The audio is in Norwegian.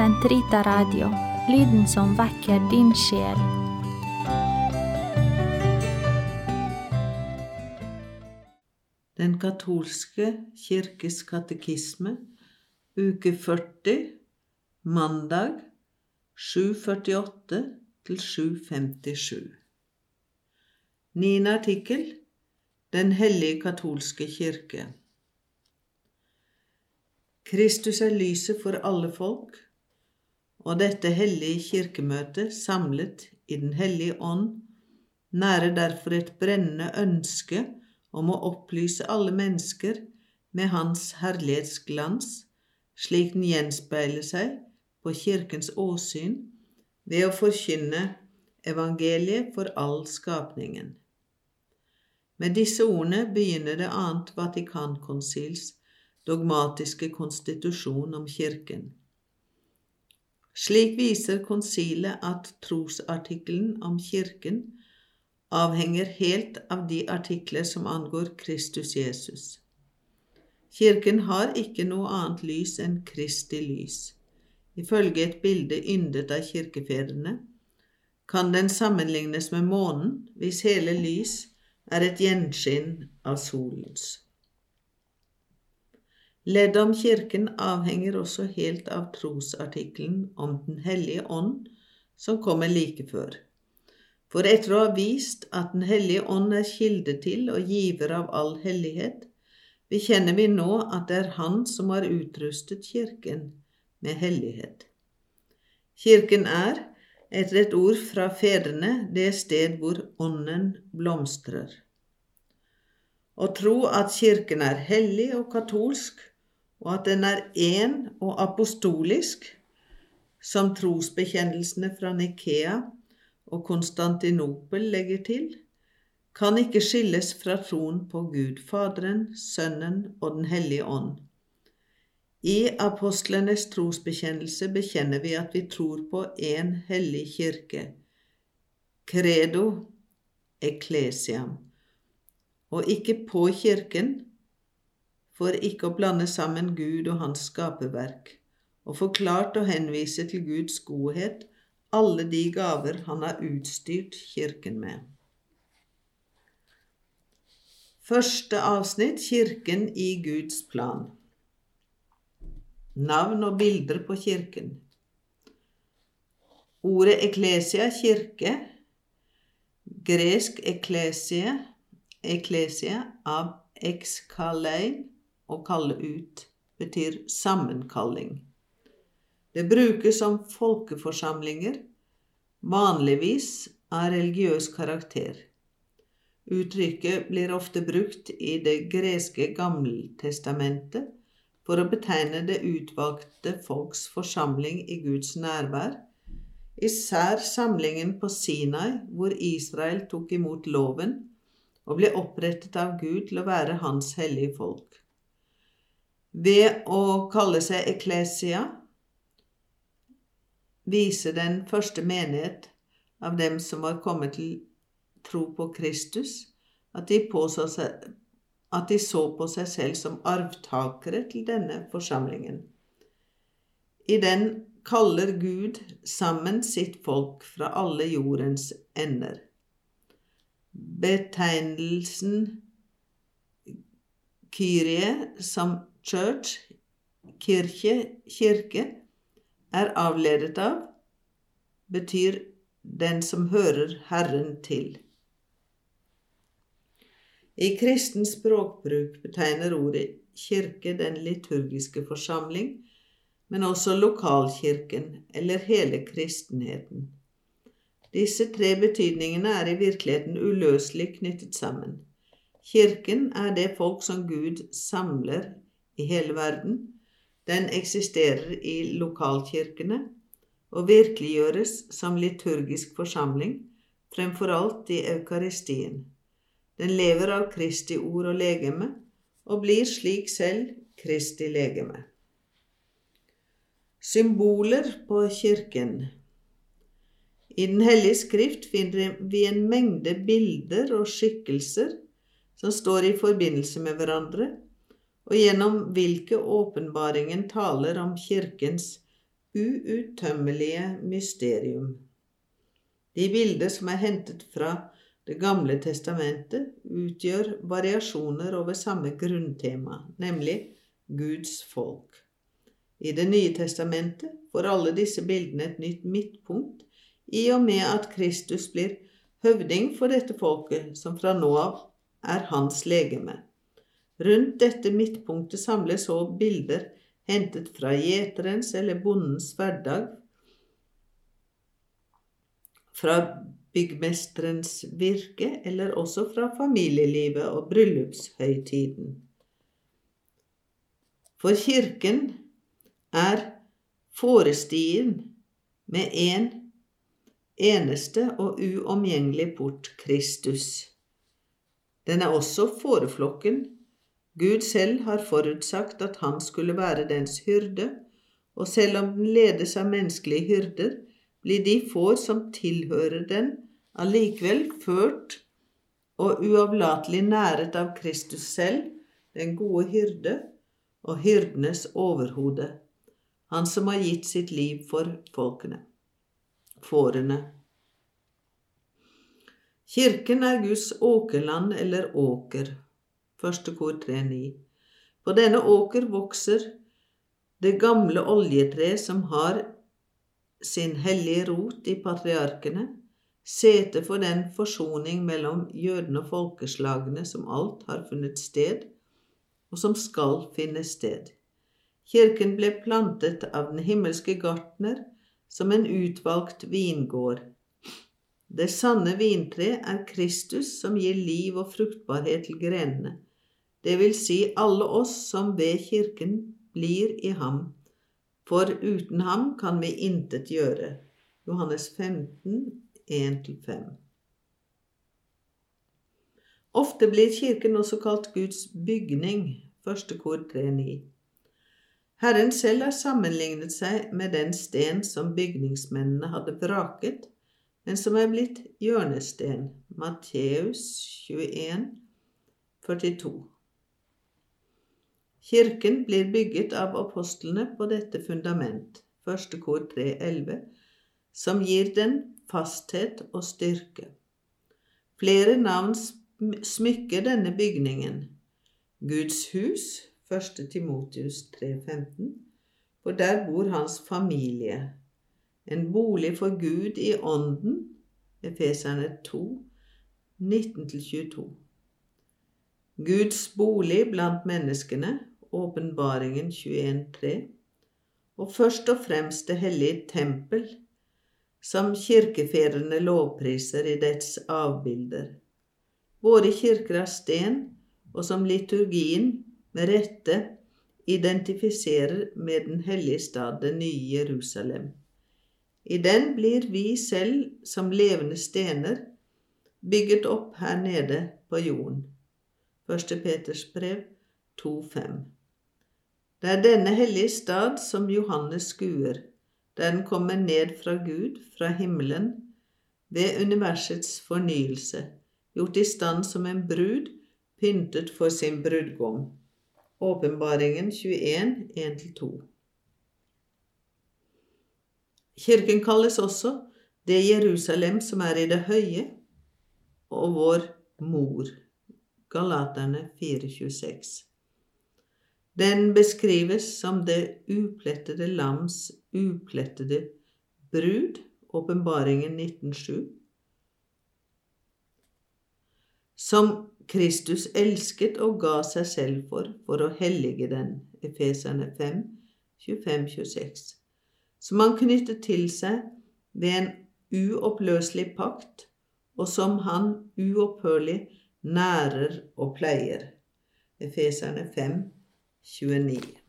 Sentrita Radio, lyden som vekker din sjel. Den katolske kirkes katekisme, uke 40, mandag 748 til 757. Niende artikkel Den hellige katolske kirke. Kristus er lyset for alle folk, og dette hellige kirkemøtet, samlet i Den hellige ånd, nærer derfor et brennende ønske om å opplyse alle mennesker med Hans herlighetsglans, slik den gjenspeiler seg på Kirkens åsyn ved å forkynne evangeliet for all skapningen. Med disse ordene begynner det annet Vatikankonsils dogmatiske konstitusjon om Kirken. Slik viser konsilet at trosartikkelen om Kirken avhenger helt av de artikler som angår Kristus Jesus. Kirken har ikke noe annet lys enn Kristi lys. Ifølge et bilde yndet av kirkefedrene kan den sammenlignes med månen hvis hele lys er et gjenskinn av solens. Leddet om Kirken avhenger også helt av trosartikkelen om Den hellige ånd, som kommer like før. For etter å ha vist at Den hellige ånd er kilde til og giver av all hellighet, bekjenner vi nå at det er Han som har utrustet Kirken med hellighet. Kirken er, etter et ord fra fedrene, det sted hvor Ånden blomstrer. Å tro at Kirken er hellig og katolsk, og at den er én og apostolisk, som trosbekjennelsene fra Nikea og Konstantinopel legger til, kan ikke skilles fra troen på Gud Faderen, Sønnen og Den hellige ånd. I apostlenes trosbekjennelse bekjenner vi at vi tror på én hellig kirke, credo ecclesiam, og ikke på kirken, for ikke å blande sammen Gud og hans skaperverk, og forklart å henvise til Guds godhet alle de gaver han har utstyrt Kirken med. Første avsnitt Kirken i Guds plan. Navn og bilder på Kirken. Ordet eklesia, kirke, gresk eklesie, eklesia av ekskalein, å kalle ut betyr sammenkalling. Det brukes som folkeforsamlinger, vanligvis av religiøs karakter. Uttrykket blir ofte brukt i det greske Gammeltestamentet for å betegne det utvalgte folks forsamling i Guds nærvær, især samlingen på Sinai, hvor Israel tok imot loven og ble opprettet av Gud til å være hans hellige folk. Ved å kalle seg eklesia viser den første menighet av dem som var kommet til tro på Kristus, at de, seg, at de så på seg selv som arvtakere til denne forsamlingen. I den kaller Gud sammen sitt folk fra alle jordens ender. Betegnelsen Kyrie som church, kirke, kirke, er avledet av, betyr den som hører Herren til. I kristen språkbruk betegner ordet kirke den liturgiske forsamling, men også lokalkirken eller hele kristenheten. Disse tre betydningene er i virkeligheten uløselig knyttet sammen. Kirken er det folk som Gud samler i hele verden. Den eksisterer i lokalkirkene og virkeliggjøres som liturgisk forsamling, fremfor alt i eukaristien. Den lever av Kristi ord og legeme, og blir slik selv Kristi legeme. Symboler på Kirken I Den hellige skrift finner vi en mengde bilder og skikkelser som står i forbindelse med hverandre, og gjennom hvilke åpenbaringen taler om Kirkens uuttømmelige mysterium. De bilder som er hentet fra Det gamle testamentet, utgjør variasjoner over samme grunntema, nemlig Guds folk. I Det nye testamentet får alle disse bildene et nytt midtpunkt, i og med at Kristus blir høvding for dette folket, som fra nå av er hans legeme. Rundt dette midtpunktet samles så bilder hentet fra gjeterens eller bondens hverdag, fra byggmesterens virke, eller også fra familielivet og bryllupshøytiden. For kirken er forestien med en eneste og uomgjengelig port Kristus. Den er også fåreflokken Gud selv har forutsagt at han skulle være dens hyrde, og selv om den ledes av menneskelige hyrder, blir de får som tilhører den, allikevel ført og uavlatelig næret av Kristus selv, den gode hyrde og hyrdenes overhode, han som har gitt sitt liv for folkene, fårene. Kirken er Guds åkerland eller åker, Første kor 3.9. På denne åker vokser det gamle oljetreet som har sin hellige rot i patriarkene, sete for den forsoning mellom jødene og folkeslagene som alt har funnet sted, og som skal finne sted. Kirken ble plantet av den himmelske gartner som en utvalgt vingård. Det sanne vintre er Kristus som gir liv og fruktbarhet til grenene det vil si alle oss som ved Kirken blir i ham, for uten ham kan vi intet gjøre. Johannes 15, 1-5. Ofte blir Kirken også kalt Guds bygning, første kor 3.9. Herren selv har sammenlignet seg med den sten som bygningsmennene hadde vraket, men som er blitt hjørnesten. Matteus 21, 42. Kirken blir bygget av apostlene på dette fundament, første kor 3.11, som gir den fasthet og styrke. Flere navn smykker denne bygningen. Guds hus, 1. Timotius 3.15, for der bor hans familie. En bolig for Gud i ånden, Efeserne 2, 19-22. Guds bolig blant menneskene, Åpenbaringen 21.3, og først og fremst det hellige tempel, som kirkefedrene lovpriser i dets avbilder. Våre kirker av sten, og som liturgien med rette identifiserer med den hellige stad, det nye Jerusalem. I den blir vi selv som levende stener bygget opp her nede på jorden. 1. Peters brev 2.5. Det er denne hellige stad som Johannes skuer, der den kommer ned fra Gud, fra himmelen, ved universets fornyelse, gjort i stand som en brud, pyntet for sin brudgom. Åpenbaringen 21, 1-2. Kirken kalles også det Jerusalem som er i det høye, og vår mor. Galaterne 426. Den beskrives som det uplettede lams uplettede brud, åpenbaringen 1907, som Kristus elsket og ga seg selv for, for å hellige den, Efeserne 5, 25-26, som han knyttet til seg ved en uoppløselig pakt, og som han uopphørlig nærer og pleier. Efeserne 5, 修理。